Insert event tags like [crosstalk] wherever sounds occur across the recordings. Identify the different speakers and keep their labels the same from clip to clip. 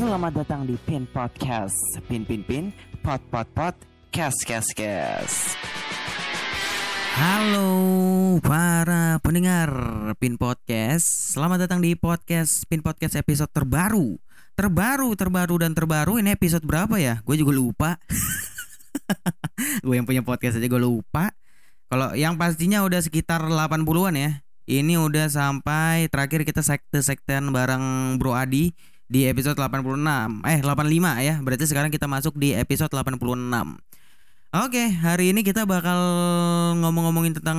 Speaker 1: Selamat datang di Pin Podcast. Pin Pin Pin, Pot Pot Pot, Kes Kes Kes.
Speaker 2: Halo para pendengar Pin Podcast. Selamat datang di podcast Pin Podcast episode terbaru. Terbaru, terbaru, dan terbaru. Ini episode berapa ya? Gue juga lupa. [laughs] Gue yang punya podcast aja gue lupa. Kalau yang pastinya udah sekitar 80an ya. Ini udah sampai terakhir kita sekte-sektean bareng Bro Adi Di episode 86 Eh 85 ya. Berarti sekarang kita masuk di episode 86 Oke, hari ini kita bakal ngomong-ngomongin tentang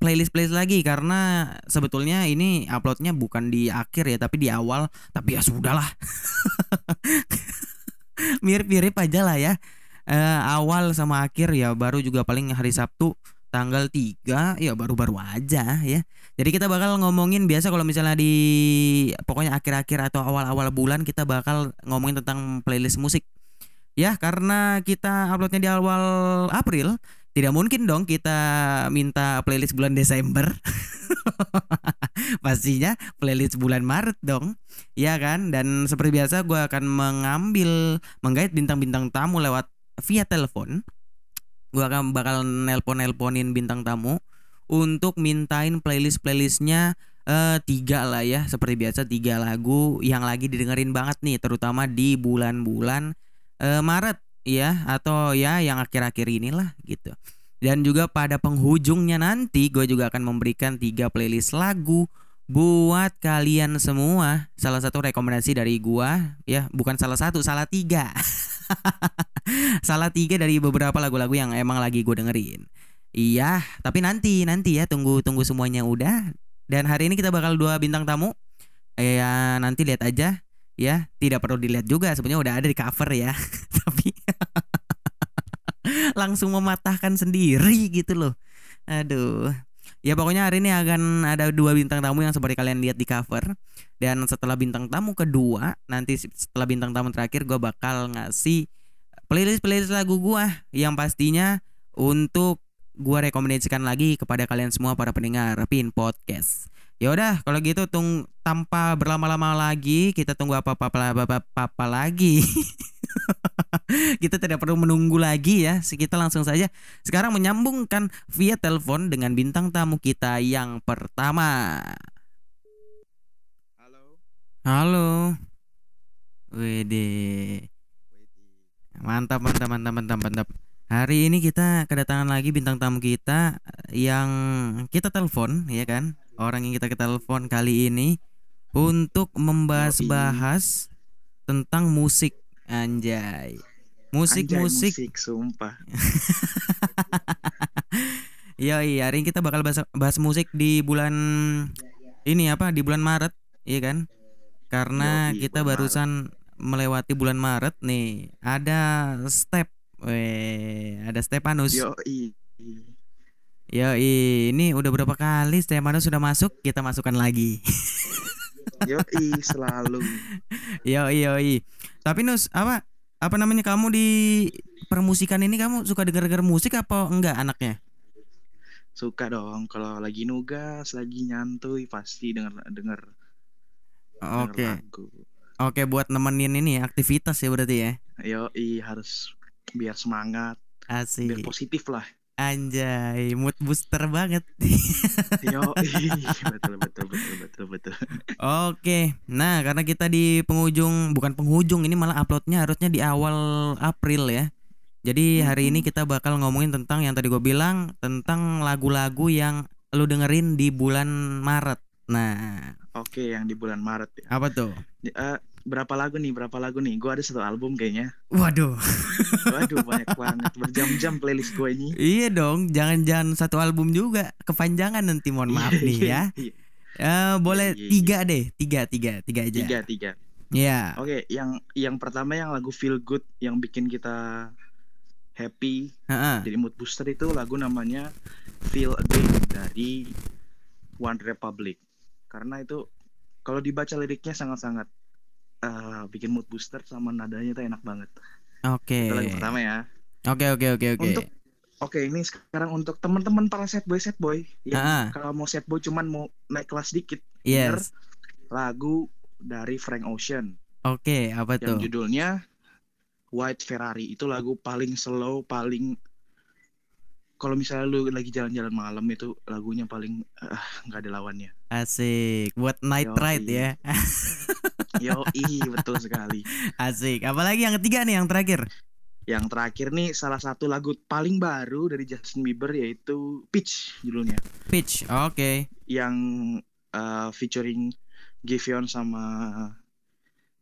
Speaker 2: playlist-playlist lagi karena sebetulnya ini uploadnya bukan di akhir ya, tapi di awal. Tapi ya sudahlah, [laughs] mirip-mirip aja lah ya. Uh, awal sama akhir ya. Baru juga paling hari Sabtu tanggal 3 ya baru-baru aja ya. Jadi kita bakal ngomongin biasa kalau misalnya di pokoknya akhir-akhir atau awal-awal bulan kita bakal ngomongin tentang playlist musik. Ya karena kita uploadnya di awal April tidak mungkin dong kita minta playlist bulan Desember. [laughs] Pastinya playlist bulan Maret dong ya kan? Dan seperti biasa gue akan mengambil menggait bintang-bintang tamu lewat via telepon gue akan bakal nelpon nelponin bintang tamu untuk mintain playlist playlistnya uh, tiga lah ya seperti biasa tiga lagu yang lagi didengerin banget nih terutama di bulan-bulan uh, Maret ya atau ya yang akhir-akhir inilah gitu. Dan juga pada penghujungnya nanti gue juga akan memberikan tiga playlist lagu buat kalian semua. Salah satu rekomendasi dari gua ya, bukan salah satu, salah tiga. [laughs] [laughs] salah tiga dari beberapa lagu-lagu yang emang lagi gue dengerin. Iya, tapi nanti nanti ya tunggu tunggu semuanya udah. Dan hari ini kita bakal dua bintang tamu. Eh, ya nanti lihat aja ya tidak perlu dilihat juga sebenarnya udah ada di cover ya [laughs] tapi [laughs] langsung mematahkan sendiri gitu loh aduh ya pokoknya hari ini akan ada dua bintang tamu yang seperti kalian lihat di cover. Dan setelah bintang tamu kedua nanti setelah bintang tamu terakhir gue bakal ngasih playlist playlist lagu gue yang pastinya untuk gue rekomendasikan lagi kepada kalian semua para pendengar Pin Podcast Ya udah, kalau gitu tung tanpa berlama-lama lagi, kita tunggu apa-apa apa-apa lagi. [laughs] kita tidak perlu menunggu lagi ya. Kita langsung saja sekarang menyambungkan via telepon dengan bintang tamu kita yang pertama.
Speaker 3: Halo.
Speaker 2: Halo. Wede. Mantap, mantap, mantap, mantap, mantap. Hari ini kita kedatangan lagi bintang tamu kita yang kita telepon, ya kan? orang yang kita telepon kali ini untuk membahas-bahas tentang musik anjay. Musik-musik
Speaker 3: musik sumpah. [laughs]
Speaker 2: Iya iya, hari ini kita bakal bahas, bahas musik di bulan ini apa? Di bulan Maret, iya kan? Karena
Speaker 3: Yoi,
Speaker 2: kita barusan melewati bulan Maret nih. Ada step Weh, ada Stepanus.
Speaker 3: Yo
Speaker 2: Ya ini udah berapa kali Stefano sudah masuk kita masukkan lagi.
Speaker 3: Yo [laughs] selalu.
Speaker 2: Yo yo Tapi Nus apa apa namanya kamu di permusikan ini kamu suka denger-denger musik apa enggak anaknya?
Speaker 3: Suka dong kalau lagi nugas, lagi nyantuy pasti denger denger.
Speaker 2: Oke. Okay. Oke buat nemenin ini aktivitas ya berarti ya.
Speaker 3: Yo harus biar semangat.
Speaker 2: Asik.
Speaker 3: Biar positif lah.
Speaker 2: Anjay, mood booster banget. [laughs]
Speaker 3: Yo, betul betul betul betul betul.
Speaker 2: Oke, nah karena kita di penghujung bukan penghujung ini malah uploadnya harusnya di awal April ya. Jadi hari ini kita bakal ngomongin tentang yang tadi gue bilang tentang lagu-lagu yang lu dengerin di bulan Maret. Nah,
Speaker 3: oke yang di bulan Maret ya.
Speaker 2: Apa tuh?
Speaker 3: Uh, berapa lagu nih? Berapa lagu nih? Gue ada satu album kayaknya.
Speaker 2: Waduh.
Speaker 3: Waduh banyak banget. Berjam-jam playlist gue ini.
Speaker 2: Iya dong jangan-jangan satu album juga. Kepanjangan nanti mohon maaf nih ya. uh, boleh tiga deh. Tiga tiga tiga aja.
Speaker 3: Tiga tiga.
Speaker 2: Ya
Speaker 3: oke okay, yang yang pertama yang lagu feel good yang bikin kita happy
Speaker 2: uh-uh.
Speaker 3: jadi mood booster itu lagu namanya feel again dari One Republic. Karena itu kalau dibaca liriknya sangat-sangat uh, bikin mood booster sama nadanya tuh enak banget.
Speaker 2: Oke. Okay.
Speaker 3: Itu lagu pertama ya.
Speaker 2: Oke okay, oke okay, oke oke.
Speaker 3: Untuk Oke okay, ini sekarang untuk teman-teman para set boy set boy yang uh kalau mau set boy cuman mau naik kelas dikit.
Speaker 2: Yes.
Speaker 3: Lagu dari Frank Ocean
Speaker 2: Oke, apa
Speaker 3: yang
Speaker 2: tuh?
Speaker 3: judulnya White Ferrari. Itu lagu paling slow, paling kalau misalnya lu lagi jalan-jalan malam itu lagunya paling ah, nggak ada lawannya.
Speaker 2: Asik. Buat night
Speaker 3: Yoi.
Speaker 2: ride ya. [laughs]
Speaker 3: Yo, betul sekali.
Speaker 2: Asik. Apalagi yang ketiga nih, yang terakhir.
Speaker 3: Yang terakhir nih salah satu lagu paling baru dari Justin Bieber yaitu Peach judulnya.
Speaker 2: Pitch. Oke.
Speaker 3: Yang uh, featuring Giveon sama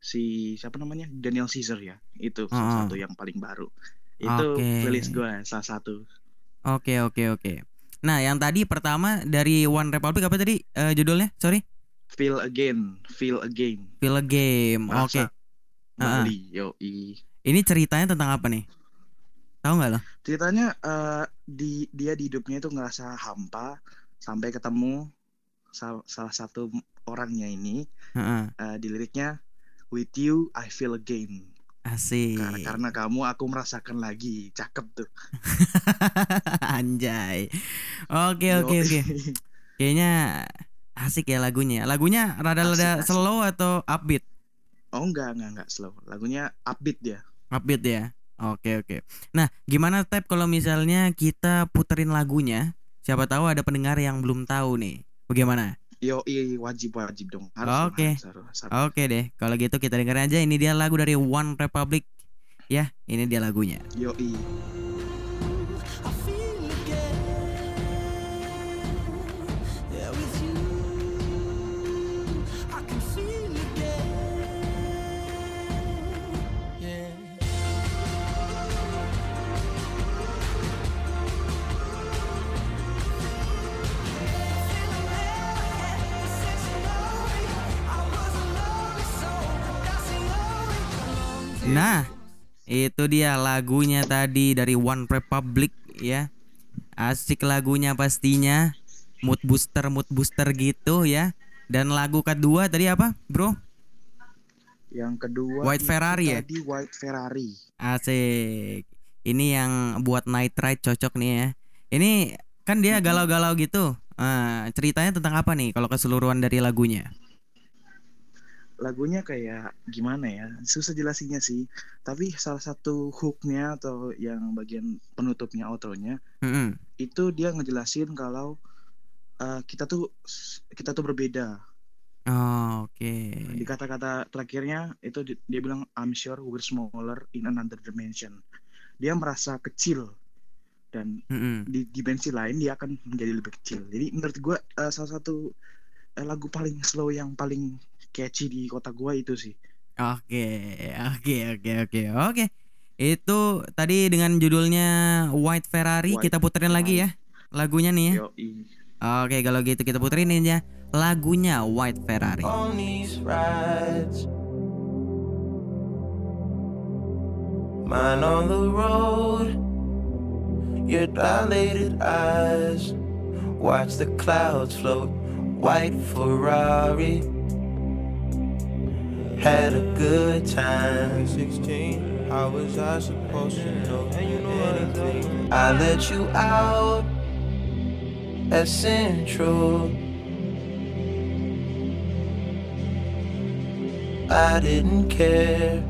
Speaker 3: si siapa namanya Daniel Caesar ya. Itu salah satu yang paling baru. Itu
Speaker 2: Oke.
Speaker 3: playlist gue salah satu.
Speaker 2: Oke, oke, oke. Nah, yang tadi pertama dari One Republic apa tadi eh, judulnya? Sorry.
Speaker 3: Feel Again, Feel Again.
Speaker 2: Feel a Game. Oke. Ah.
Speaker 3: Kembali, yoi.
Speaker 2: Ini ceritanya tentang apa nih? Tahu nggak lo?
Speaker 3: Ceritanya eh, di dia di hidupnya itu ngerasa hampa sampai ketemu sa- salah satu orangnya ini
Speaker 2: Heeh.
Speaker 3: eh, di liriknya With you I feel again.
Speaker 2: Asik.
Speaker 3: Karena, karena kamu aku merasakan lagi. Cakep tuh. [laughs]
Speaker 2: Anjay. Oke, oke, oke. Kayaknya asik ya lagunya. Lagunya rada-rada slow atau upbeat?
Speaker 3: Oh enggak, enggak, enggak slow. Lagunya upbeat dia.
Speaker 2: Upbeat ya. Oke, oke. Nah, gimana Tep kalau misalnya kita puterin lagunya? Siapa tahu ada pendengar yang belum tahu nih. Bagaimana?
Speaker 3: Yo, wajib wajib dong. Harus
Speaker 2: Oke.
Speaker 3: harus.
Speaker 2: Oke deh, kalau gitu kita dengerin aja. Ini dia lagu dari One Republic. Ya, ini dia lagunya.
Speaker 3: Yo,
Speaker 4: I
Speaker 2: Nah, itu dia lagunya tadi dari One Republic ya. Asik lagunya pastinya. Mood booster, mood booster gitu ya. Dan lagu kedua tadi apa, Bro?
Speaker 3: Yang kedua
Speaker 2: White Ferrari ya?
Speaker 3: Tadi White Ferrari.
Speaker 2: Asik. Ini yang buat night ride cocok nih ya. Ini kan dia galau-galau gitu. Ah, ceritanya tentang apa nih kalau keseluruhan dari lagunya?
Speaker 3: Lagunya kayak gimana ya? Susah jelasinnya sih. Tapi salah satu hooknya atau yang bagian penutupnya outronya
Speaker 2: Mm-mm.
Speaker 3: itu dia ngejelasin kalau uh, kita tuh kita tuh berbeda.
Speaker 2: Oh, Oke.
Speaker 3: Di kata-kata terakhirnya itu di- dia bilang I'm sure we're smaller in another dimension. Dia merasa kecil dan
Speaker 2: Mm-mm.
Speaker 3: di dimensi lain dia akan menjadi lebih kecil. Jadi menurut gua uh, salah satu uh, lagu paling slow yang paling catchy di kota gua itu sih.
Speaker 2: Oke, oke, oke, oke, oke. Itu tadi dengan judulnya White Ferrari
Speaker 3: White
Speaker 2: kita puterin lagi ya lagunya nih ya.
Speaker 3: Yoi.
Speaker 2: Oke, kalau gitu kita puterin aja lagunya White Ferrari.
Speaker 4: on these rides. Mine on the road, your dilated eyes. Watch the clouds float, white Ferrari. Had a good time. 16, how was I supposed to know anything? I let you out at Central. I didn't care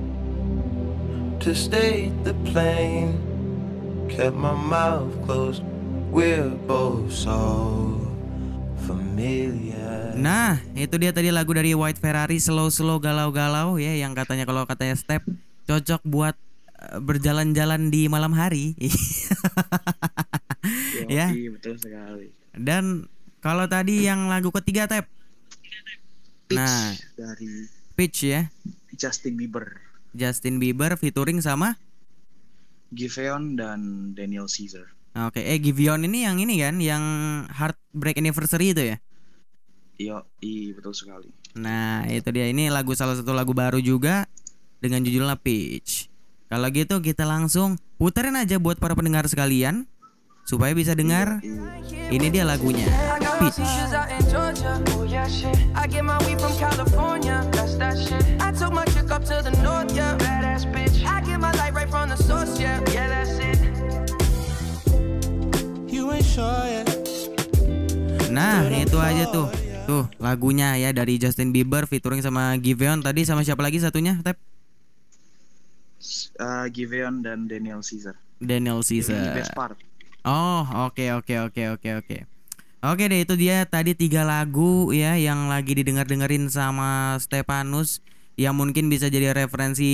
Speaker 4: to state the plain. Kept my mouth closed. We're both so familiar.
Speaker 2: Nah, itu dia tadi lagu dari White Ferrari slow-slow galau-galau ya yang katanya kalau katanya step cocok buat eh, berjalan-jalan di malam hari. [laughs] Ya.
Speaker 3: betul sekali.
Speaker 2: Dan kalau tadi yang lagu ketiga
Speaker 3: Peach
Speaker 2: Nah.
Speaker 3: dari
Speaker 2: Peach ya
Speaker 3: Justin Bieber,
Speaker 2: Justin Bieber featuring sama
Speaker 3: Giveon dan Daniel Caesar.
Speaker 2: Oke, eh Giveon ini yang ini kan yang Heartbreak Anniversary itu ya.
Speaker 3: Yoi, betul sekali.
Speaker 2: Nah, itu dia ini lagu salah satu lagu baru juga dengan judulnya Peach. Kalau gitu kita langsung puterin aja buat para pendengar sekalian supaya bisa dengar. Ini dia lagunya Peach.
Speaker 5: yeah, shit. I get my weed from California. That's that shit. I took my chick up to the north, yeah. Badass bitch. I get my light right from the source, yeah. Yeah, that's it.
Speaker 4: You ain't sure yet.
Speaker 2: Nah, itu aja tuh. Tuh lagunya ya dari Justin Bieber featuring sama Giveon tadi sama siapa lagi satunya? Tep
Speaker 3: Uh, Giveon dan Daniel Caesar.
Speaker 2: Daniel Caesar.
Speaker 3: best part.
Speaker 2: Oh, oke oke oke oke oke. Oke deh itu dia tadi tiga lagu ya yang lagi didengar-dengerin sama Stepanus yang mungkin bisa jadi referensi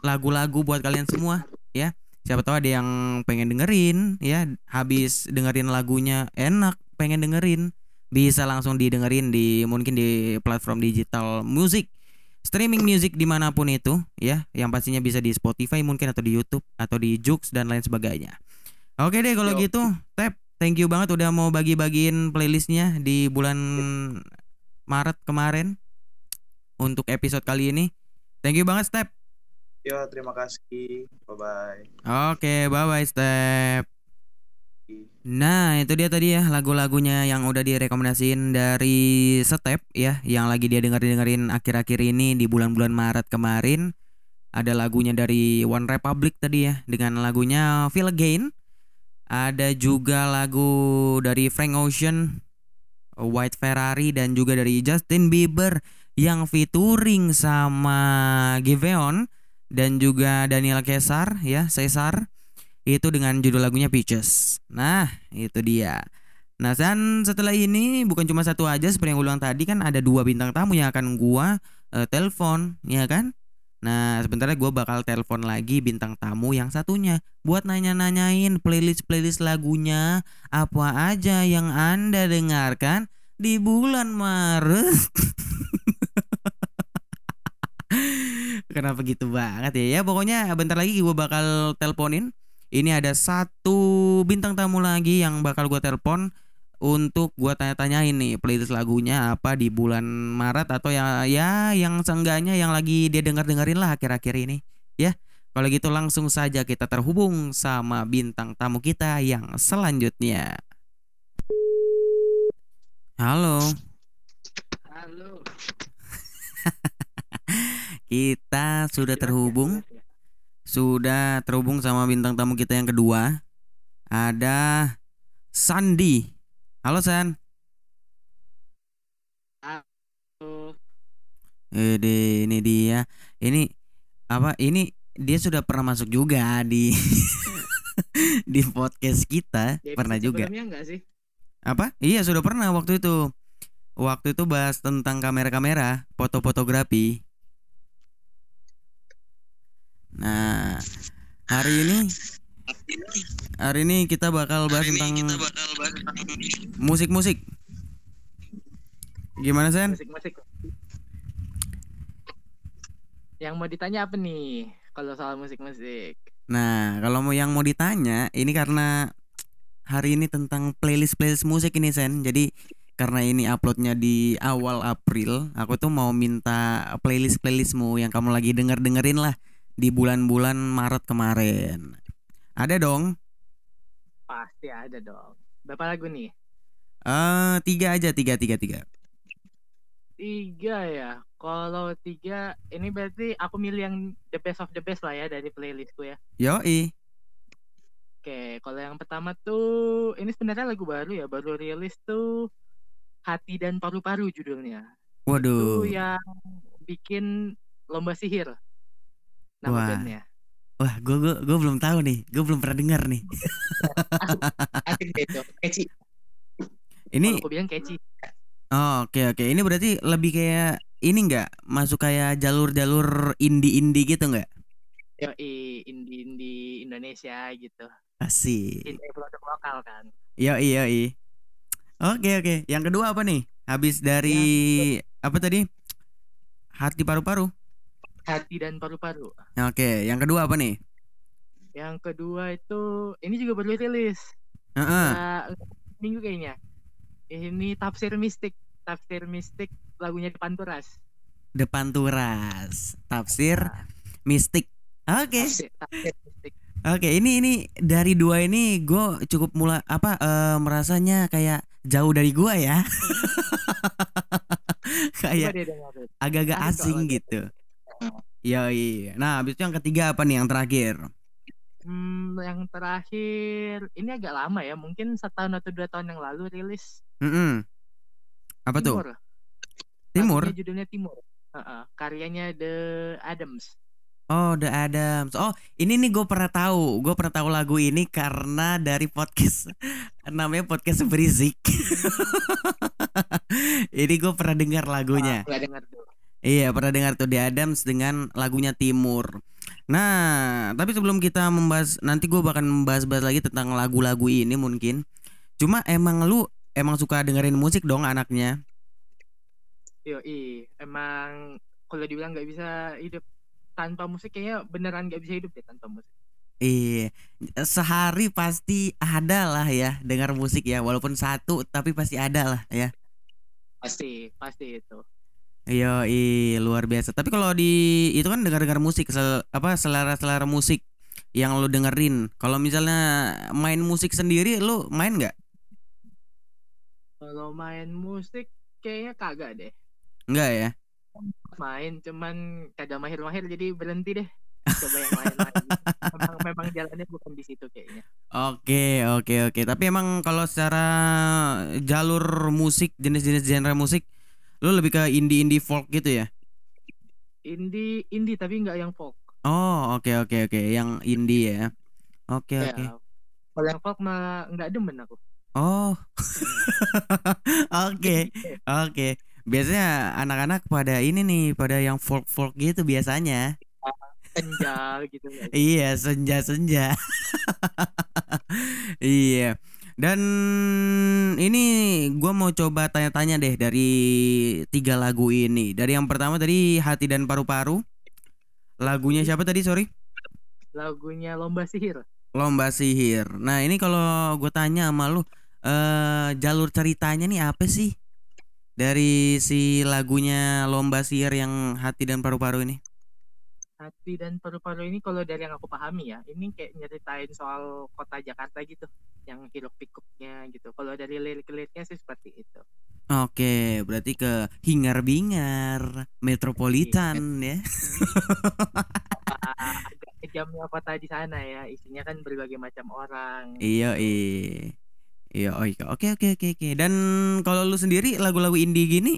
Speaker 2: lagu-lagu buat kalian semua ya. Siapa tahu ada yang pengen dengerin ya, habis dengerin lagunya enak, pengen dengerin bisa langsung didengerin di mungkin di platform digital musik streaming music di mana pun itu ya yang pastinya bisa di Spotify mungkin atau di YouTube atau di Joox dan lain sebagainya oke deh kalau
Speaker 3: Yo.
Speaker 2: gitu Tep thank you banget udah mau bagi-bagiin playlistnya di bulan Maret kemarin untuk episode kali ini thank you banget Step
Speaker 3: Yo, terima kasih. Bye bye.
Speaker 2: oke bye bye Step Nah itu dia tadi ya lagu-lagunya yang udah direkomendasiin dari Step ya Yang lagi dia denger-dengerin akhir-akhir ini di bulan-bulan Maret kemarin. Ada lagunya dari One Republic tadi ya Dengan lagunya Feel Again. Ada juga lagu dari Frank Ocean White Ferrari dan juga dari Justin Bieber Yang featuring sama Giveon Dan juga Daniel Caesar ya Caesar itu dengan judul lagunya Peaches. Nah, itu dia. Nah, dan setelah ini bukan cuma satu aja seperti yang gue bilang tadi kan ada dua bintang tamu yang akan gua eh, telepon, ya kan? Nah, sebentar gue bakal telepon lagi bintang tamu yang satunya buat nanya-nanyain playlist-playlist lagunya apa aja yang Anda dengarkan di bulan Maret. [laughs] Kenapa gitu banget ya? Ya pokoknya bentar lagi gue bakal teleponin ini ada satu bintang tamu lagi yang bakal gue telepon untuk gue tanya-tanyain nih playlist lagunya apa di bulan Maret atau ya ya yang seenggaknya yang lagi dia denger dengerin lah akhir-akhir ini. Ya kalau gitu langsung saja kita terhubung sama bintang tamu kita yang selanjutnya. Halo.
Speaker 6: Halo. [laughs]
Speaker 2: kita sudah terhubung sudah terhubung sama bintang tamu kita yang kedua. Ada Sandi. Halo San.
Speaker 6: Halo.
Speaker 2: Ede, ini dia. Ini apa? Ini dia sudah pernah masuk juga di [laughs] di podcast kita.
Speaker 6: Di
Speaker 2: pernah juga.
Speaker 6: Enggak sih?
Speaker 2: Apa? Iya, sudah pernah waktu itu. Waktu itu bahas tentang kamera-kamera, foto-fotografi. Nah, hari ini hari ini kita bakal bahas tentang musik-musik. Gimana Sen?
Speaker 6: Musik-musik. Yang mau ditanya apa nih kalau soal musik-musik?
Speaker 2: Nah, kalau mau yang mau ditanya, ini karena hari ini tentang playlist-playlist musik ini Sen. Jadi karena ini uploadnya di awal April, aku tuh mau minta playlist-playlistmu yang kamu lagi denger-dengerin lah di bulan-bulan Maret kemarin. Ada dong?
Speaker 6: Pasti ada dong. Berapa lagu nih?
Speaker 2: Eh tiga aja, tiga, tiga, tiga.
Speaker 6: Tiga ya. Kalau tiga, ini berarti aku milih yang the best of the best lah ya dari playlistku ya.
Speaker 2: Yoi.
Speaker 6: Oke, kalau yang pertama tuh ini sebenarnya lagu baru ya, baru rilis tuh Hati dan Paru-Paru judulnya.
Speaker 2: Waduh.
Speaker 6: Itu yang bikin Lomba Sihir. Nama
Speaker 2: Wah.
Speaker 6: bandnya.
Speaker 2: Wah, gue gue gue belum tahu nih. Gue belum pernah dengar nih. [laughs]
Speaker 6: Asik deh itu. Keci.
Speaker 2: Ini
Speaker 6: aku bilang keci.
Speaker 2: oh, oke oke. Ini berarti lebih kayak ini nggak masuk kayak jalur-jalur indie-indie gitu nggak?
Speaker 6: Yoi, indie-indie Indonesia gitu.
Speaker 2: Asik.
Speaker 6: Indie produk lokal kan.
Speaker 2: Yoi yoi. Oke oke. Yang kedua apa nih? Habis dari apa tadi? Hati paru-paru.
Speaker 6: Hati dan paru-paru.
Speaker 2: Oke, yang kedua apa nih?
Speaker 6: Yang kedua itu ini juga baru rilis.
Speaker 2: Heeh.
Speaker 6: Nah, minggu kayaknya. Ini tafsir mistik. Tafsir mistik lagunya Depan Turas.
Speaker 2: Depan turas. Tafsir
Speaker 6: Nah,
Speaker 2: mistik. Oke.
Speaker 6: tafsir, tafsir mistik.
Speaker 2: Oke, ini ini dari dua ini gue cukup mulai apa eh, merasanya kayak jauh dari gua ya. [laughs] Kayak agak-agak asing
Speaker 6: lagu itu.
Speaker 2: gitu. Yoi. Nah, habis itu yang ketiga apa nih yang terakhir?
Speaker 6: Hmm, yang terakhir ini agak lama ya, mungkin setahun atau dua tahun yang lalu rilis.
Speaker 2: Mm-mm. Apa tuh?
Speaker 6: Timur.
Speaker 2: Timur.
Speaker 6: Lagunya judulnya Timur. Heeh, karyanya The Adams.
Speaker 2: Oh, The Adams. Oh, ini nih gue pernah tahu. Gue pernah tahu lagu ini karena dari podcast [laughs] namanya podcast berisik. [laughs] ini gue pernah dengar lagunya.
Speaker 6: Dengar tuh.
Speaker 2: Iya, pernah dengar tuh The Adams dengan lagunya Timur. Nah, tapi sebelum kita membahas nanti gue bakal membahas-bahas lagi tentang lagu-lagu ini mungkin. Cuma emang lu emang suka dengerin musik dong anaknya.
Speaker 6: Yoi, emang kalau dibilang nggak bisa hidup tanpa musik kayaknya beneran nggak bisa hidup deh tanpa musik.
Speaker 2: Iya, sehari pasti ada lah ya dengar musik ya, walaupun satu tapi pasti ada lah ya.
Speaker 6: Pasti, pasti itu.
Speaker 2: Iya, luar biasa. Tapi kalau di itu kan dengar-dengar musik, sel- apa selera-selera musik yang lu dengerin. Kalau misalnya main musik sendiri, lu main nggak?
Speaker 6: Kalau main musik kayaknya kagak deh.
Speaker 2: Nggak ya?
Speaker 6: Main cuman kagak mahir-mahir jadi berhenti deh. Coba yang lain lagi. [laughs] Memang memang jalannya bukan di situ kayaknya.
Speaker 2: Oke, oke, oke. Tapi emang kalau secara jalur musik, jenis-jenis genre musik, lu lebih ke indie-indie folk gitu ya?
Speaker 6: Indie indie tapi nggak yang folk.
Speaker 2: Oh, oke, oke, oke. Yang indie ya. Oke,
Speaker 6: Ya,
Speaker 2: oke.
Speaker 6: Kalau yang folk mah nggak demen aku.
Speaker 2: Oh. [laughs] Oke, oke. Biasanya anak-anak pada ini nih, pada yang folk-folk gitu biasanya.
Speaker 6: Senja gitu?
Speaker 2: Iya, senja-senja. [laughs] iya. Dan ini gua mau coba tanya-tanya deh dari tiga lagu ini. Dari yang pertama tadi Hati dan Paru-Paru. Lagunya siapa tadi, sorry?
Speaker 6: Lagunya Lomba Sihir.
Speaker 2: Lomba Sihir. Nah, ini kalau gue tanya sama lu, eh jalur ceritanya nih apa sih? Dari si lagunya Lomba Sihir yang Hati dan Paru-Paru ini?
Speaker 6: Hati dan paru-paru ini kalau dari yang aku pahami ya, ini kayak nyeritain soal kota Jakarta gitu, yang hiruk pikuknya gitu. Kalau dari lirik-liriknya sih seperti itu.
Speaker 2: Oke, berarti ke hingar-bingar, metropolitan ya.
Speaker 6: Ah, [laughs] agak kejamnya kota di sana ya, isinya kan berbagai macam orang.
Speaker 2: Iya, iya. Iya, iya. Oke, oke, oke, oke. Dan kalau lu sendiri lagu-lagu indie gini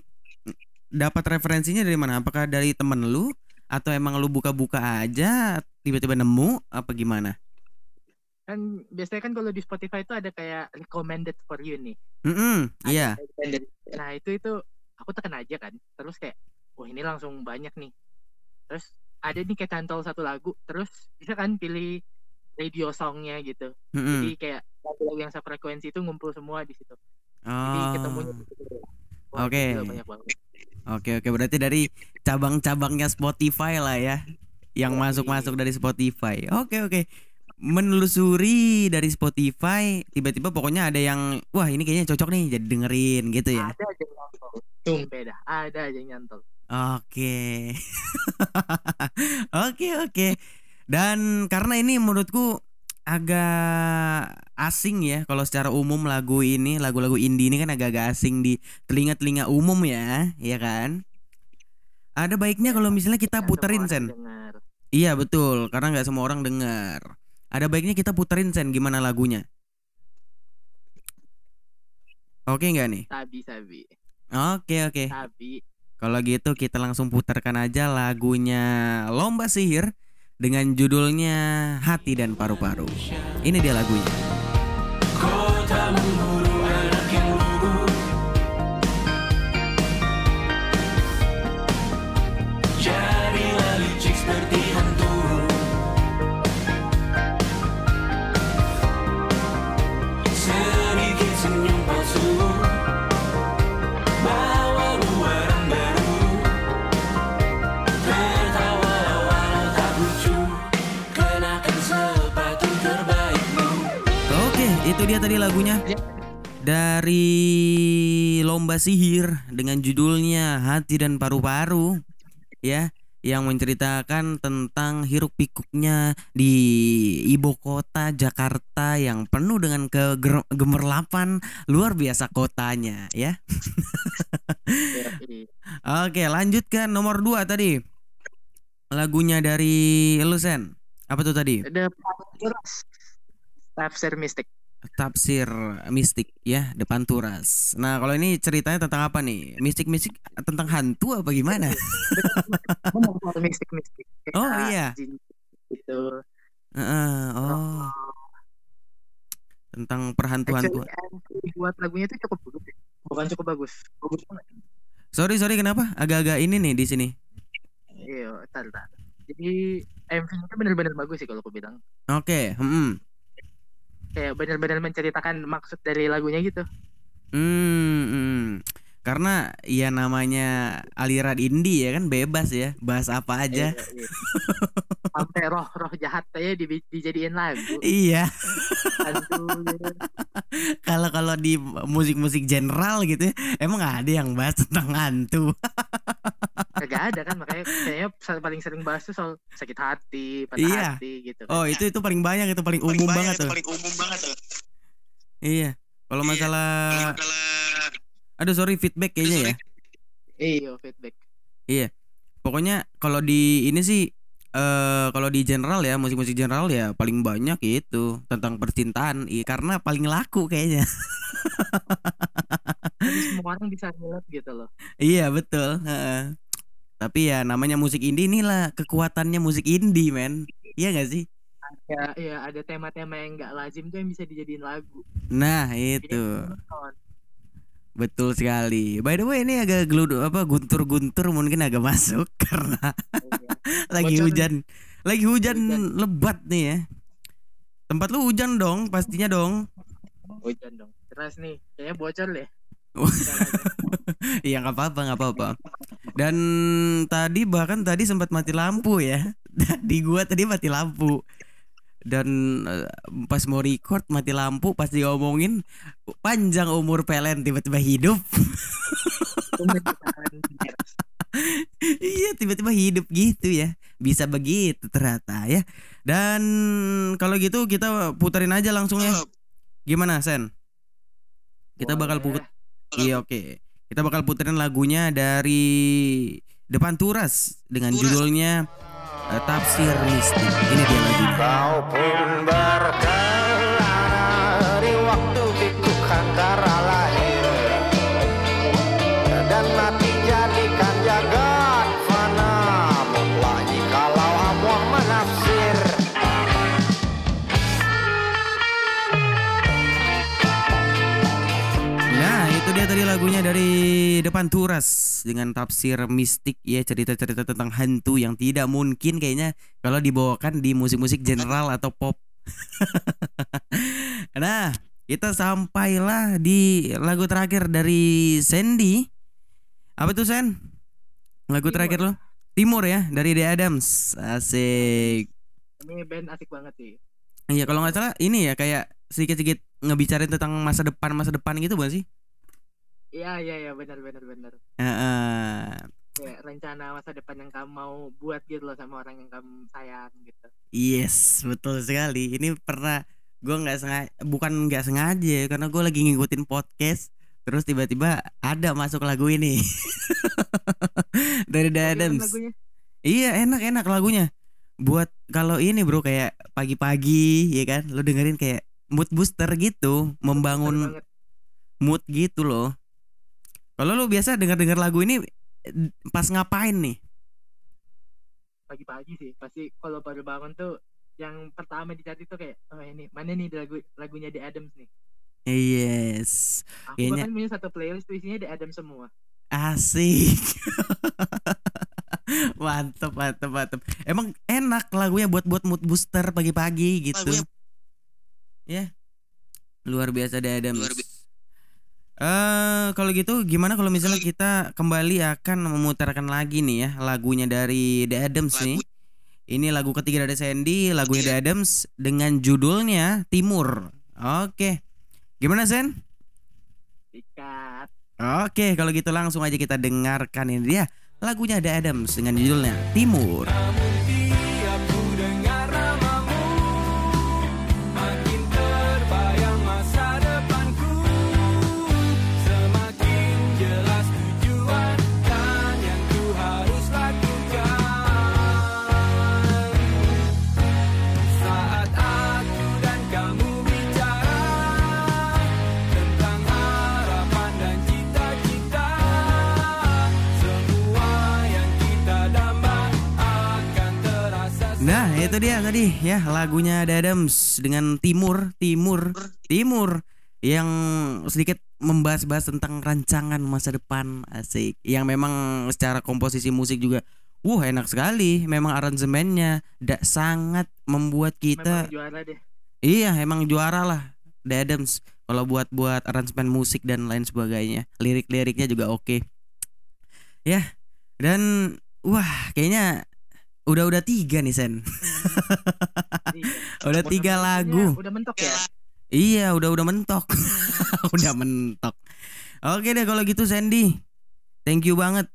Speaker 2: dapat referensinya dari mana? Apakah dari temen lu atau emang lu buka-buka aja tiba-tiba nemu apa gimana?
Speaker 6: Kan biasanya kan kalau di Spotify itu ada kayak recommended for you nih.
Speaker 2: Mm
Speaker 6: Ada
Speaker 2: iya.
Speaker 6: Nah, itu itu aku tekan aja kan. Terus kayak, wah ini langsung banyak nih. Terus ada nih kayak cantol satu lagu, terus bisa kan pilih radio songnya gitu.
Speaker 2: Mm-mm.
Speaker 6: Jadi kayak lagu-lagu yang sefrekuensi itu ngumpul semua di situ. Jadi
Speaker 2: Oh.
Speaker 6: ketemunya di situ. Wah,
Speaker 2: Oke. Oke oke berarti dari cabang-cabangnya Spotify lah ya yang masuk-masuk dari Spotify. Oke oke. Menelusuri dari Spotify tiba-tiba pokoknya ada yang wah ini kayaknya cocok nih jadi dengerin gitu ya.
Speaker 6: Ada aja yang nyantol. Sumpah dah, ada aja yang nyantol.
Speaker 2: Oke. [laughs] Oke oke. Dan karena ini menurutku agak asing ya kalau secara umum lagu ini lagu-lagu indie ini kan agak-agak asing di telinga-telinga umum ya, ya kan? Ada baiknya kalau misalnya kita puterin Sen. Iya betul, karena nggak semua orang dengar. Ada baiknya kita puterin Sen gimana lagunya? Oke nggak nih?
Speaker 6: Sabi sabi.
Speaker 2: Oke oke.
Speaker 6: Sabi.
Speaker 2: Kalau gitu kita langsung putarkan aja lagunya Lomba Sihir dengan judulnya Hati dan Paru-Paru. Ini dia lagunya.
Speaker 4: Kota
Speaker 2: itu dia tadi lagunya dari Lomba Sihir dengan judulnya Hati dan Paru-Paru ya yang menceritakan tentang hiruk pikuknya di ibu kota Jakarta yang penuh dengan kegemerlapan luar biasa kotanya ya.
Speaker 6: Yoi.
Speaker 2: Oke, lanjut ke nomor 2 tadi. Lagunya dari Lusen. Apa tuh tadi?
Speaker 6: Jelas. Tafsir mistik.
Speaker 2: Tafsir mistik ya depan turas. Nah kalau ini ceritanya tentang apa nih? Mistik-mistik tentang hantu apa gimana? Oh, iya.
Speaker 6: Gitu.
Speaker 2: Heeh, oh tentang
Speaker 6: MV buat lagunya itu cukup bagus. Bukan cukup bagus. Bagus banget.
Speaker 2: Sorry sorry kenapa? Agak-agak ini nih di sini.
Speaker 6: Iya, tar, tar. Jadi MV itu benar-benar bagus sih kalau aku bilang.
Speaker 2: Oke, hmm.
Speaker 6: Kayak benar-benar menceritakan maksud dari lagunya gitu.
Speaker 2: Hmm, hmm. Karena ya namanya aliran indie ya kan bebas ya, bahas apa aja.
Speaker 6: Iya, iya. Sampai roh-roh jahat aja di, dijadiin lagu.
Speaker 2: Iya. Kalau kalau di musik-musik general gitu ya, emang ada yang bahas tentang hantu.
Speaker 6: Kagak ada kan makanya kayaknya paling sering bahas tuh soal sakit hati, patah
Speaker 2: Iya.
Speaker 6: hati gitu.
Speaker 2: Oh, itu itu paling banyak itu paling umum banget tuh.
Speaker 3: umum banget tuh.
Speaker 2: Iya. Kalau masalah Aduh sorry feedback kayaknya ya.
Speaker 6: Iya, feedback.
Speaker 2: Pokoknya kalau di ini sih eh kalau di general ya musik-musik general ya paling banyak itu tentang percintaan Iya, karena paling laku kayaknya. [laughs]
Speaker 6: Jadi semua orang bisa relate gitu loh.
Speaker 2: iya betul. heeh. Tapi ya namanya musik indie inilah kekuatannya musik indie men. Iya gak sih?
Speaker 6: Ya, iya ada tema-tema yang nggak lazim tuh yang bisa dijadiin lagu.
Speaker 2: Nah itu. Betul sekali. By the way ini agak geluduk apa guntur-guntur mungkin agak masuk [laughs] karena
Speaker 6: Iya.
Speaker 2: lagi
Speaker 6: Bocor.
Speaker 2: hujan, lagi hujan
Speaker 6: Hujan.
Speaker 2: lebat nih ya. Tempat lu hujan dong pastinya dong.
Speaker 6: Hujan dong. Keras nih. Kayaknya bocor deh. [laughs]
Speaker 2: Iya nggak apa-apa nggak apa-apa. Dan tadi bahkan tadi sempat mati lampu ya. [laughs] Di gua tadi mati lampu. Dan eh, pas mau record mati lampu pas diomongin panjang umur PLN tiba-tiba hidup. [laughs] iya tiba-tiba hidup gitu ya. Bisa begitu ternyata ya. Dan kalau gitu kita puterin aja langsung ya. Gimana Sen? Kita bakal put Iya oke. Kita bakal puterin lagunya dari Depan Turas dengan judulnya eh, Tafsir Mistik. Ini dia lagunya.
Speaker 4: Kau pun berkelana di waktu itu antara lahir dan mati jadikan jagat fana mutlak jikalau Allah menafsir
Speaker 2: Nah, itu dia tadi lagunya dari Depan Turas dengan tafsir mistik ya cerita-cerita tentang hantu yang tidak mungkin kayaknya kalau dibawakan di musik-musik general atau pop. [laughs] nah, kita sampailah di lagu terakhir dari Sandy. Apa tuh Sen? Lagu
Speaker 6: Timur.
Speaker 2: terakhir lo? Timur ya dari The Adams. Asik.
Speaker 6: Ini band asik banget sih.
Speaker 2: Iya kalau nggak salah ini ya kayak sedikit-sedikit ngebicarain tentang masa depan masa depan gitu bukan sih?
Speaker 6: Iya iya iya benar benar benar.
Speaker 2: Heeh.
Speaker 6: Kayak rencana masa depan yang kamu mau buat gitu loh sama orang yang kamu sayang gitu.
Speaker 2: Yes, betul sekali. Ini pernah gue nggak sengaja, bukan nggak sengaja ya, karena gue lagi ngikutin podcast, terus tiba-tiba ada masuk lagu ini [laughs] dari The Adams. Iya enak-enak lagunya. Buat kalau ini bro kayak pagi-pagi ya kan, lo dengerin kayak mood booster gitu, membangun mood gitu loh. Kalau lo biasa denger-denger lagu ini pas ngapain nih?
Speaker 6: pagi-pagi sih. Pasti kalau baru bangun tuh yang pertama dicari tuh kayak oh ini mana nih lagu lagunya The Adams nih.
Speaker 2: Yes,
Speaker 6: Aku
Speaker 2: Kayaknya-
Speaker 6: bahkan punya satu playlist tuh isinya The Adams semua.
Speaker 2: asik. [laughs] mantep, mantep, mantep. Emang enak lagunya buat buat mood booster pagi-pagi gitu. Ya, luar biasa The Adams.
Speaker 3: Luar
Speaker 2: Eh kalau gitu gimana kalau misalnya kita kembali akan memutarkan lagi nih ya lagunya dari The Adams nih. Ini lagu ketiga dari Sandy, lagunya The Adams dengan judulnya Timur. Oke. Gimana Sen? Oke, kalau gitu langsung aja kita dengarkan ini dia lagunya The Adams dengan judulnya Timur.
Speaker 5: Tiap
Speaker 2: itu dia tadi ya lagunya The Adams dengan Timur, Timur, Timur yang sedikit membahas-bahas tentang rancangan masa depan asik. Yang memang secara komposisi musik juga Wah enak sekali, memang aransemennya da, sangat membuat kita
Speaker 6: Memang juara deh.
Speaker 2: Iya, emang juara lah The Adams kalau buat buat aransemen musik dan lain sebagainya. Lirik-liriknya juga oke. Ya. Dan wah, kayaknya udah udah tiga nih Sen.
Speaker 6: Iya.
Speaker 2: udah tiga lagu.
Speaker 6: Iya, udah mentok ya.
Speaker 2: Iya, udah udah mentok. [laughs] udah mentok. Oke deh kalau gitu Sandy. Thank you banget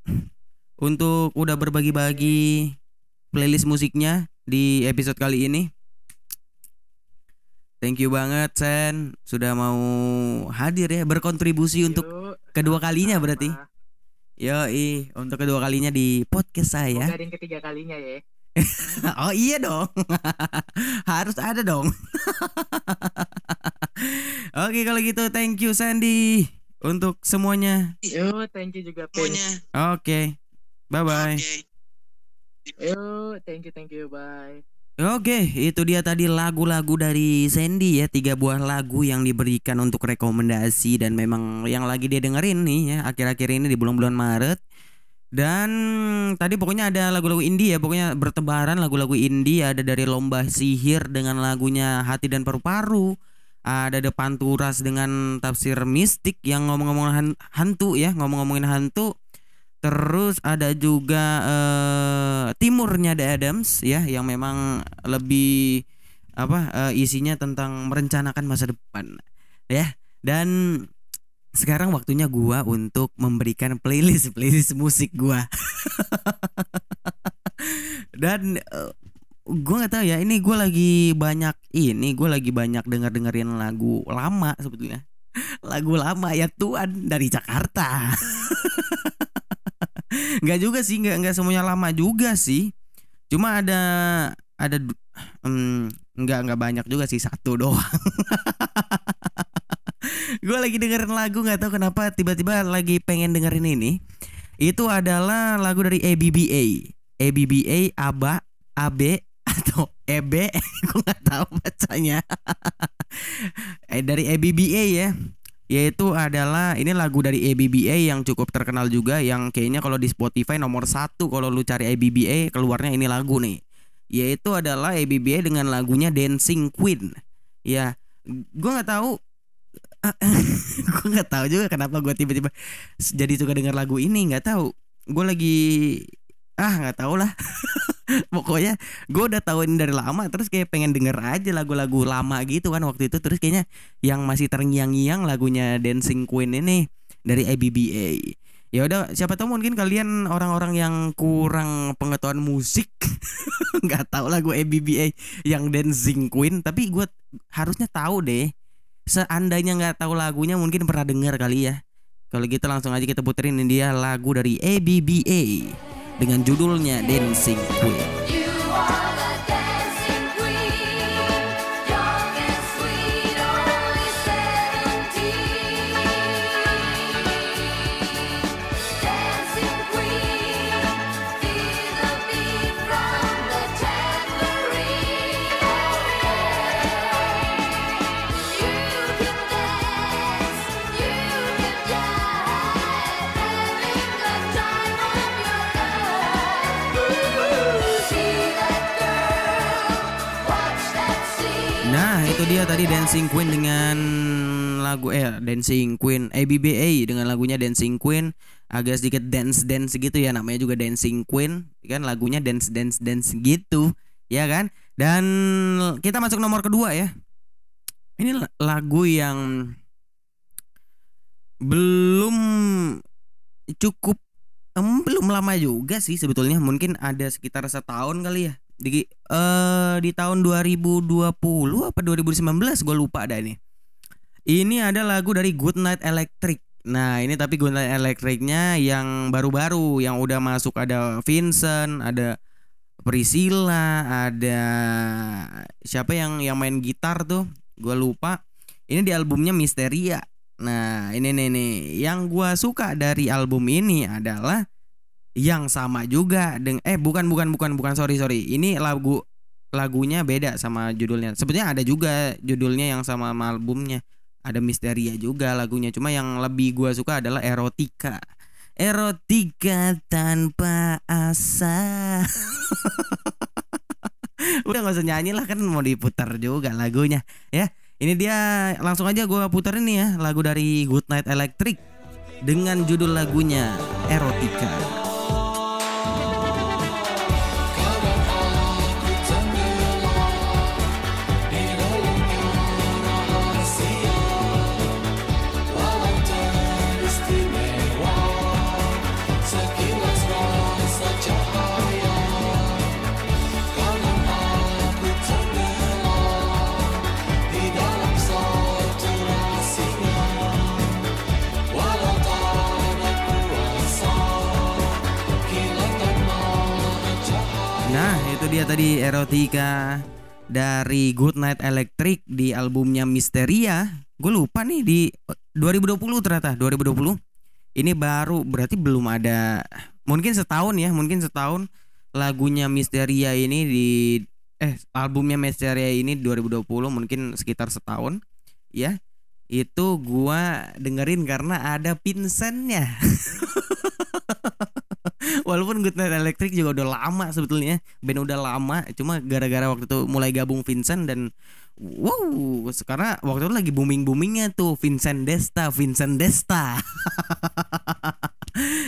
Speaker 2: untuk udah berbagi-bagi playlist musiknya di episode kali ini. Thank you banget Sen sudah mau hadir ya berkontribusi untuk kedua kalinya berarti. Yoi, untuk kedua kalinya di podcast saya.
Speaker 6: Semoga ada yang ketiga kalinya ya. [laughs]
Speaker 2: oh iya dong. [laughs] Harus ada dong. [laughs] Oke kalau gitu thank you Sandy untuk semuanya.
Speaker 6: Yuk, thank you juga Pin.
Speaker 2: Oke. Bye bye.
Speaker 6: Yuk, thank you, thank you, bye.
Speaker 2: Oke, itu dia tadi lagu-lagu dari Sandy ya, tiga buah lagu yang diberikan untuk rekomendasi dan memang yang lagi dia dengerin nih ya akhir-akhir ini di bulan-bulan Maret. Dan tadi pokoknya ada lagu-lagu indie ya, pokoknya bertebaran lagu-lagu indie ada dari Lomba Sihir dengan lagunya Hati dan Paru-Paru. Ada The Panturas dengan tafsir mistik yang ngomong-ngomong han- hantu ya, ngomong-ngomongin hantu. Terus ada juga eh, timurnya The Adams ya yang memang lebih apa eh, isinya tentang merencanakan masa depan ya. Dan sekarang waktunya gua untuk memberikan playlist playlist musik gua. [laughs] Dan eh, gua nggak tahu ya ini gua lagi banyak ini gua lagi banyak denger dengerin lagu lama sebetulnya [laughs] lagu lama ya Tuhan dari Jakarta [laughs] nggak juga sih nggak nggak semuanya lama juga sih. Cuma ada ada em, nggak nggak banyak juga sih satu doang. [laughs] Gue lagi dengerin lagu nggak tahu kenapa tiba-tiba lagi pengen dengerin ini. Itu adalah lagu dari ABBA ABBA ABBA AB atau EB [laughs] gue nggak tahu bacanya. [laughs] Eh dari ABBA ya yaitu adalah ini lagu dari ABBA yang cukup terkenal juga yang kayaknya kalau di Spotify nomor satu kalau lu cari ABBA keluarnya ini lagu nih. Yaitu adalah ABBA dengan lagunya Dancing Queen. Ya gue nggak tahu. [laughs] Gue nggak tahu juga kenapa gue tiba-tiba jadi suka dengar lagu ini nggak tahu. Gue lagi ah nggak tahu lah [laughs] [laughs] pokoknya gue udah tahu ini dari lama terus kayak pengen denger aja lagu-lagu lama gitu kan waktu itu. Terus kayaknya yang masih terngiang-ngiang lagunya Dancing Queen ini dari ABBA ya udah siapa tahu mungkin kalian orang-orang yang kurang pengetahuan musik [laughs] nggak tahu lagu ABBA yang Dancing Queen tapi gue harusnya tahu deh. Seandainya nggak tahu lagunya mungkin pernah dengar kali ya. Kalau gitu langsung aja kita puterin dia lagu dari ABBA dengan judulnya Dancing Queen itu dia tadi Dancing Queen dengan lagu eh Dancing Queen ABBA dengan lagunya Dancing Queen. Agak sedikit dance dance gitu ya namanya juga Dancing Queen kan? Lagunya dance dance dance gitu ya kan? Dan kita masuk nomor kedua ya. Ini la- lagu yang belum cukup em, belum lama juga sih sebetulnya. Mungkin ada sekitar setahun kali ya di eh di tahun 2020 apa 2019 gue lupa ada ini. Ini ada lagu dari Good Night Electric. Nah, ini tapi Good Night Electricnya yang baru-baru yang udah masuk ada Vincent, ada Priscilla, ada siapa yang yang main gitar tuh? Gue lupa. Ini di albumnya Misteria. Nah, ini nih nih yang gua suka dari album ini adalah yang sama juga dengan eh bukan bukan bukan bukan sorry sorry ini lagu lagunya beda sama judulnya. Sebetulnya ada juga judulnya yang sama sama albumnya. Ada Misteria juga lagunya. Cuma yang lebih gua suka adalah Erotika. Erotika tanpa asa. [laughs] Udah gak usah nyanyi lah kan mau diputar juga lagunya ya. Ini dia langsung aja gua puterin nih ya lagu dari Good Night Electric dengan judul lagunya Erotika. Dia tadi Erotika dari Good Night Electric di albumnya Misteria. Gue lupa nih di 2020 ternyata 2020. Ini baru berarti belum ada mungkin setahun ya, mungkin setahun lagunya Misteria ini di eh albumnya Misteria ini 2020 mungkin sekitar setahun ya. Itu gua dengerin karena ada Vincentnya. [laughs] Walaupun Good Night Electric juga udah lama sebetulnya. Band udah lama Cuma gara-gara waktu itu mulai gabung Vincent dan Wow Sekarang waktu itu lagi booming-boomingnya tuh Vincent Desta Vincent Desta. [laughs]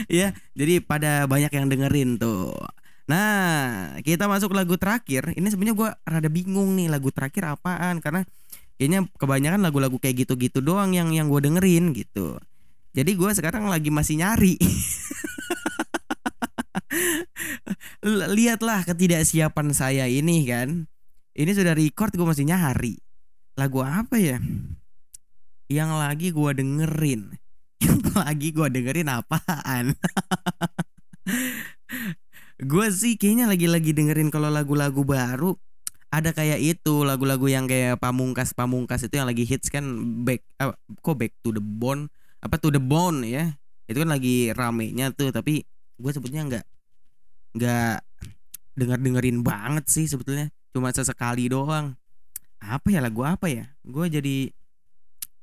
Speaker 2: Ya jadi pada banyak yang dengerin tuh. Nah kita masuk lagu terakhir. Ini sebenarnya gua rada bingung nih lagu terakhir apaan? Karena kayaknya kebanyakan lagu-lagu kayak gitu-gitu doang yang yang gue dengerin gitu. Jadi gue sekarang lagi masih nyari [laughs] lihatlah ketidaksiapan saya ini kan. Ini sudah record gue masih nyari. Lagu apa ya? Yang lagi gue dengerin. [laughs] Yang lagi gue dengerin apaan? [laughs] Gue sih kayaknya lagi-lagi dengerin kalau lagu-lagu baru. Ada kayak itu lagu-lagu yang kayak pamungkas pamungkas itu yang lagi hits kan. Back eh, kok back to the bone? Apa to the bone ya. Itu kan lagi ramenya tuh tapi gue sebetulnya nggak nggak denger dengerin banget sih sebetulnya. Cuma sesekali doang. Apa ya lagu apa ya? Gue jadi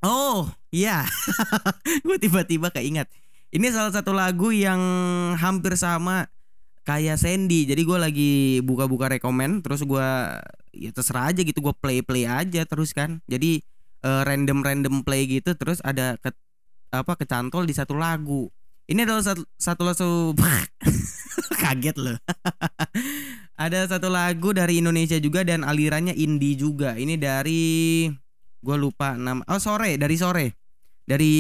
Speaker 2: oh iya. [laughs] Gue tiba-tiba keingat ini salah satu lagu yang hampir sama kayak Sandy. Jadi gue lagi buka-buka rekomen terus gue ya terserah aja gitu gue play play aja terus kan. Jadi random random play gitu terus ada ke, apa kecantol di satu lagu ini adalah satu satu satu [laughs] kaget loh. Ada satu lagu dari Indonesia juga dan alirannya indie juga. Ini dari gue lupa nama oh sore dari sore. Dari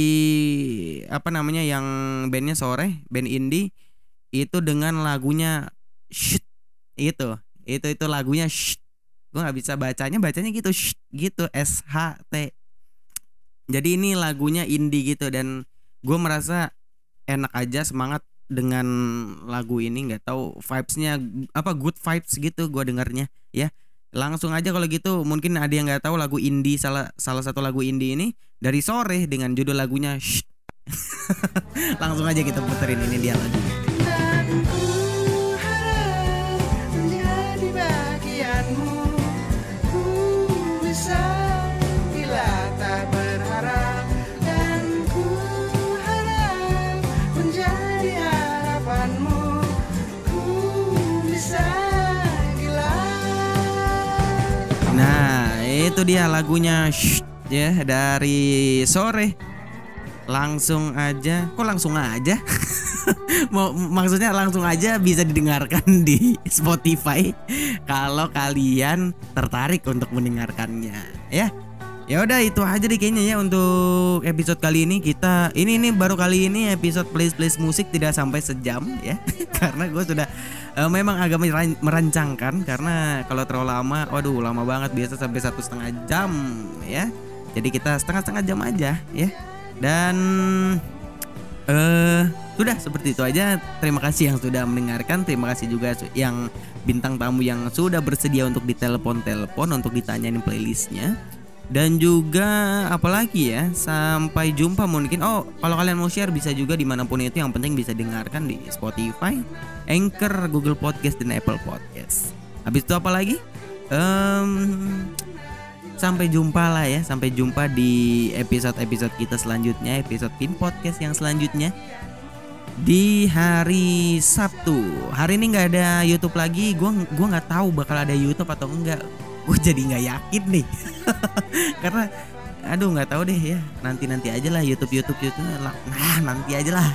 Speaker 2: apa namanya yang bandnya sore band indie itu dengan lagunya shit itu. Itu itu lagunya shit gue nggak bisa bacanya bacanya gitu shit gitu S H T. Jadi ini lagunya indie gitu dan gue merasa enak aja semangat dengan lagu ini nggak tahu vibesnya apa good vibes gitu gue dengarnya ya. Langsung aja kalau gitu mungkin ada yang nggak tahu lagu indie salah salah satu lagu indie ini dari sore dengan judul lagunya shit [laughs] langsung aja kita puterin ini dia
Speaker 7: menjadi bagianmu
Speaker 2: itu dia lagunya Shh, ya dari sore. Langsung aja, kok langsung aja? [laughs] Mau maksudnya langsung aja bisa didengarkan di Spotify kalau kalian tertarik untuk mendengarkannya, ya. Ya udah itu aja deh kayaknya ya untuk episode kali ini kita ini ini baru kali ini episode playlist playlist musik tidak sampai sejam ya [laughs] karena gue sudah eh, memang agak meran- merancangkan karena kalau terlalu lama, waduh lama banget biasa sampai satu setengah jam ya. Jadi kita setengah setengah jam aja ya. Dan eh sudah seperti itu aja. Terima kasih yang sudah mendengarkan. Terima kasih juga yang bintang tamu yang sudah bersedia untuk ditelepon-telepon untuk ditanyain playlistnya. Dan juga apalagi ya Sampai jumpa mungkin Oh kalau kalian mau share bisa juga di mana pun itu Yang penting bisa dengarkan di Spotify Anchor, Google Podcast, dan Apple Podcast Habis itu apa lagi? Em, sampai jumpa lah ya, sampai jumpa di episode-episode kita selanjutnya, episode Pin Podcast yang selanjutnya di hari Sabtu. Hari ini nggak ada YouTube lagi. Gua gua nggak tahu bakal ada YouTube atau enggak. Gue jadi nggak yakin nih. [laughs] Karena aduh nggak tahu deh ya. Nanti nanti aja lah YouTube YouTube YouTube. Nah nanti aja lah.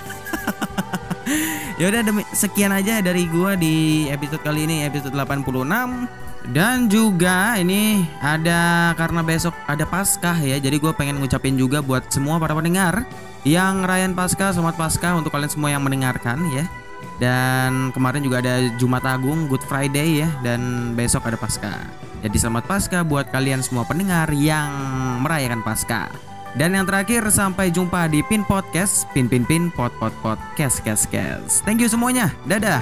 Speaker 2: [laughs] ya udah sekian aja dari gua di episode kali ini episode 86 dan juga ini ada karena besok ada Paskah ya. Jadi gue pengen ngucapin juga buat semua para pendengar yang ngerayain Paskah, selamat Paskah untuk kalian semua yang mendengarkan ya. Dan kemarin juga ada Jumat Agung, Good Friday ya dan besok ada Paskah. Jadi selamat Paskah buat kalian semua pendengar yang merayakan Paskah. Dan yang terakhir sampai jumpa di Pin Podcast, Pin Pin Pin Pot Kes Kes Kes. Thank you semuanya. Dadah.